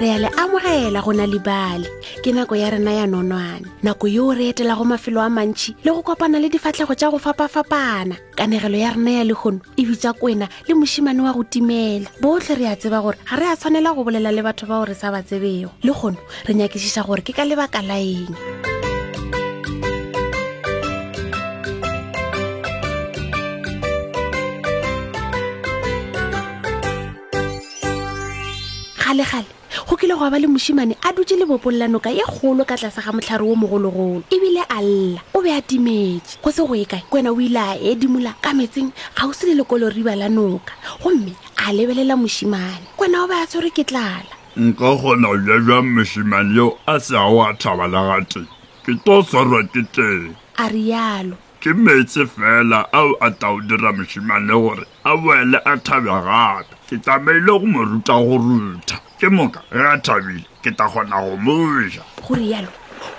re ya le amogela go na libale ke nako ya rena ya nonwane nako yo re etela go mafelo a mantšhi le go kopana le difatlhego tša go fapafapana kanegelo ya rena ya legono e bitsa kwena le mošimane wa go timela botlhe re a tseba gore ga re a tshwanela go bolela le batho bao re sa ba tsebego le kgono re nyakišiša gore ke ka lebaka la eng gale-gale go kile go ba le mošimane a dutse le bopolelanoka e kgolo ka tlase ga motlhare wo mogologolo ebile a lla o be a timetse go se go e kae kwena o ile a edimola ka metseng ga o se le lekoloriba la noka gomme a lebelela mošimane kwena o be a tshwere ke tlala Nka kgona go ja jwang mošimane yo a se a wa thaba la gate? Ke tlo swarwa ke teng. A rialo. Ke meetse fela ao a tla o dira mošimane gore a boele a thabja gape. Ke tlameile go mo ruta go rutha. Ke moka ge a thabile ke tla kgona go moja. Go rialo.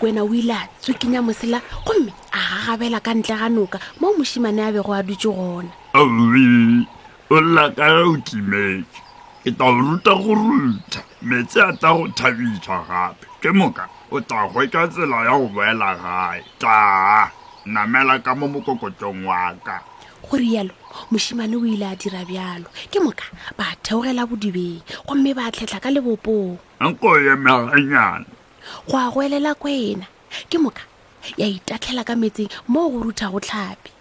Wena o ile a tsokinya mosela gomme a gagabela ka ntle ga noka moo mošimane a bego a dutše gona. Awi, o lla ka ge o timetše ke tla o ruta go rutha meetse a tla go thabiša gape ke moka o tla hwetša tsela ya go boela gae taa namela ka mo mokokotšong wa ka go rialo mošimane o ile a dira bjalo ke moka ba theogela bodibeng gomme ba tlhetlha ka lebopong nko yemeganyana go a goelela kwena ke moka ya itatlhela ka metseng moo go rutha go tlhapi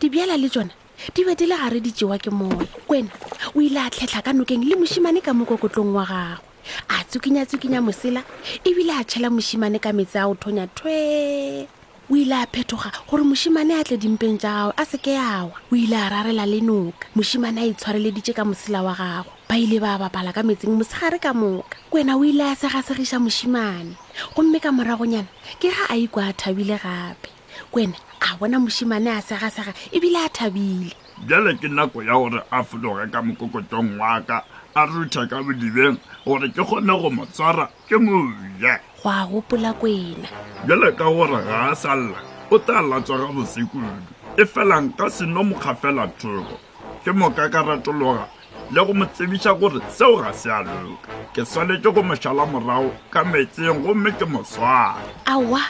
dibjala le tšona di be di le gare di tšewa ke moya kwena o ile a tlhetlha ka nokeng le mošimane ka mokokotlong wa gagwe a tsukinya-tsukinya mosela ebile a tšhela mošimane ka metse a o thonya thwe o ile a phetoga gore mošimane a tle dimpeng tša gagwe a seke yawa o ile a rarela le noka mošimane a itshwareleditše ka mosela wa gagwe ba ile ba bapala ka metseng mosegare ka moka kwena o ile a segasegiša mošimane gomme ka moragonyana ke ga a ikwa a thabile gape kwene a bona mošimane a segasega ebile a thabile bjale ke nako ya gore a fologe ka mokokotong waka a ruthe ka bodibeng gore ke kgone go mo tswara ke moja go a gopola kwena bjale ka gore ga a salela o tla latswa ga bosekudu e felang ka seno mokgafela thoko ke moka ka ratologa le go mo tsebiša gore seo ga se a loka ke swanetše go mo šala morago ka metseng gomme ke mo swara aowa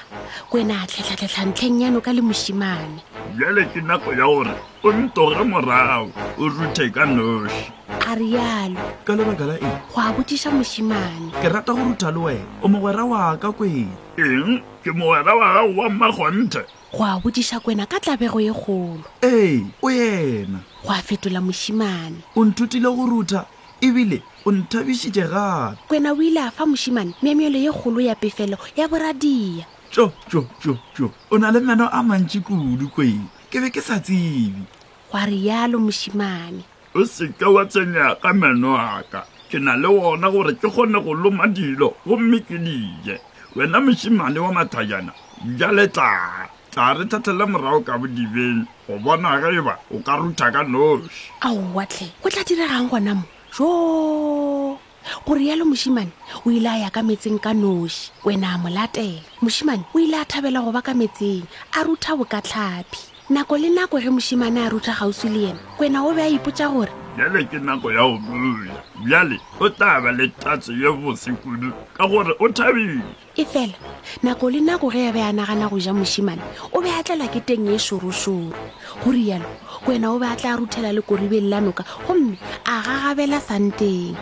kwena a tlhetlhatlhetlha ntlheng yano ka le mošimane bjale ke nako ya gore o ntoge morago o ruthe ka noši a rialo ka lebaka la eng go a botšiša mošimane ke rata go rutha le wena o mogwera wa ka kwena eng ke mogwera wa gago wa mmakgonthe go a bodiša kwena ka tlabego ye kgolo ee o yena go a fetola mošimane o nthutile go rutha ebile o nthabišitše gape kwena o ile a fa mošimane meamelo ye kgolo ya pefelo ya boradia tšo tšo tšo tšo o na le meno a mantši kudu kwena ke be ke sa tsebe go a rialo mošimane o seke wa tshwenyega ka meno aka ke na le wona gore ke kgone go loma dilo gomme ke dije wena mošimane wa mathajana bjale tla tla re thathele morago ka bodibeng go bona ge eba o ka rutha ka noši aowa tle go tla diregang gona mo jo go realo mošimane o ile a ya ka metseng ka noši wena a mo latela mošimane o ile a thabela go ba ka metseng a rutha bokatlhapi nako le nako ge mošimane a rutha gausi le yena wena o be a ipotsa gore bjale ke nako ya go buya bjale o tla ba le tatso ye bose kudu ka gore o thabile e fela nako le nako ge ya be a nagana go ja mošimane o be a tlelwa ke teng e šorošoro go rialo ko wena o be a tla ruthela le koribeng la noka gomme a gagabela santeng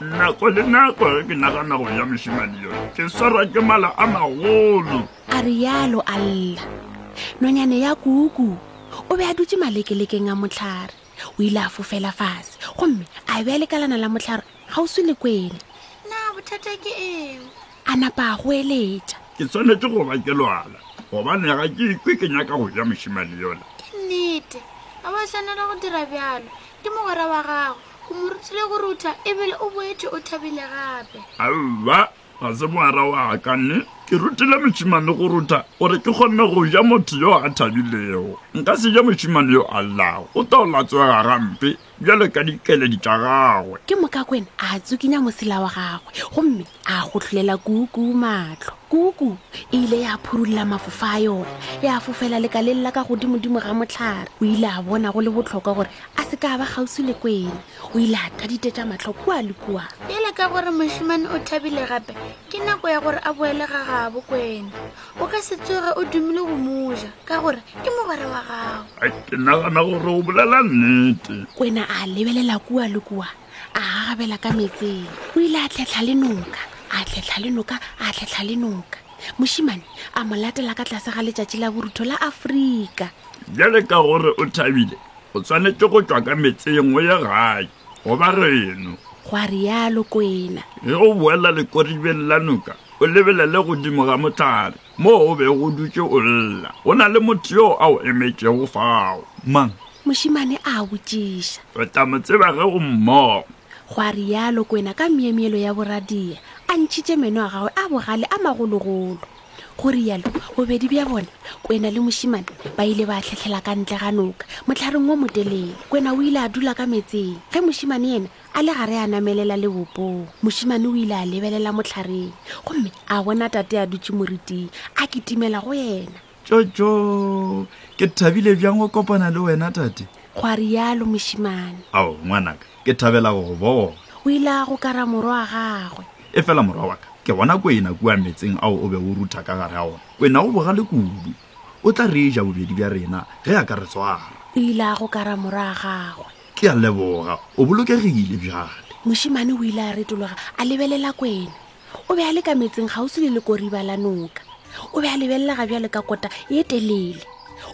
nako le nako ge ke nagana go ja mošimane yo ke swarwa ke mala a magolo a rialo a lla nonyane ya kuku o be a dutse malekelekeng a motlhare o ile a fofela fase gomme a be a lekalana la motlhare gauswi le kwele na bothata ke eng a napa a go eletša ke tshwanetse go ba ke lwala gobane ga ke ikwe ke nyaka go ja mošimane yona ke nnete ga ba tshwanela go dira bjalo ke mogwera wa gago o mo rutile go rutha ebile o boetse o thabile gape aowa ga se mogwera wa ka nne ke rutile mošimane go rutha gore ke kgonne go ja motho yo a thabilego nka se ja mošimane yo a llago o taola tswega gampe bjalo ka dikeledi tša gagwe ke mokakwena a tsokinya mosela wa gagwe gomme a gotlholela kuku matlho kuku e ile ya phurulla mafofa a yona ya fofela lekaleng la ka godimodimo ga motlhare o ile a bona go le botlhokwa gore a se ka ba kgauswi le kwena o ile a taditetša matlho kua le kua bjale ka gore mošemane o thabile gape ke nako ya gore a boele ga gabo kwena o ka se tsoge o dumile go moja ka gore ke mogwere wa gago Ai, ke nagana gore o bolela nnete kwena a lebelela kua le kua a gagabela ka metseng o ile a tlhetlha le noka a tlhetlha le noka a tlhetlha le noka mošimane a mo latela ka tlase ga letšatši la borutho la afrika bjale ka gore o thabile o tshwanetse go tšwa ka metseng o ye gae goba geno gwa rialo kwena ge o boela lekoribeng la noka o lebelele godimo ga motlare moo o bego o dutše o lla go na le motho yo a o emetšego fao mang mošimane a botšiša re tla mo tseba ge o mmogo go a rialo kwena ka myemyelo ya boradia a ntšhitše meno a gagwe a bogale a magologolo go rialo bobedi bja bona kwena le mošimane ba ile ba tlhatlhela ka ntle ga noka motlhareng wo motelele kwena o ile a dula ka metseng ge mošimane yena a le gare a namelela lebopong mošimane o ile a lebelela motlhareng gomme a bona tate a dutše moriting a kitimela go yena tšotšo ke thabile bjang go kopana le wena tate go a rialo mošimane ao ngwanaka ke thabela go go bona o ile a go kara morwa wa gagwe e fela morwa waka ke bona kwena kua metseng ao o be o rutha ka gare a ona kwena o boga le kudu o tla re e ja bobedi bja rena ge a ka re tshwara o ile a go kara morwa wa gagwe ke a leboga o bolokegile bjale mošemane o ile a retologa a lebelela kwena o be a le ka metseng gausi le lekoriba la noka o be a lebelela ga bjale ka kota ye telele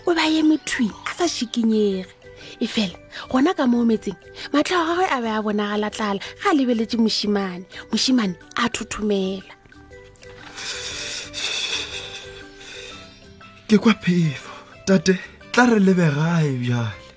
o be a ye methwi a sa šikinyege e fela gona ka moo metseng matlho a gagwe a be a bonagala tlala ga a lebeletše mošimane mošimane a thothomela ke kwa phefo tate tla re lebe gae bjale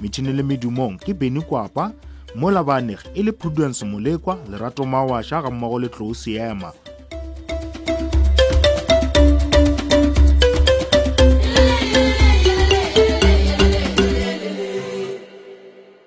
metšhini le medumong ke beny kwapa mola baanegi e le prudence molekwa lerato mawasha ga mmogo le tlou seema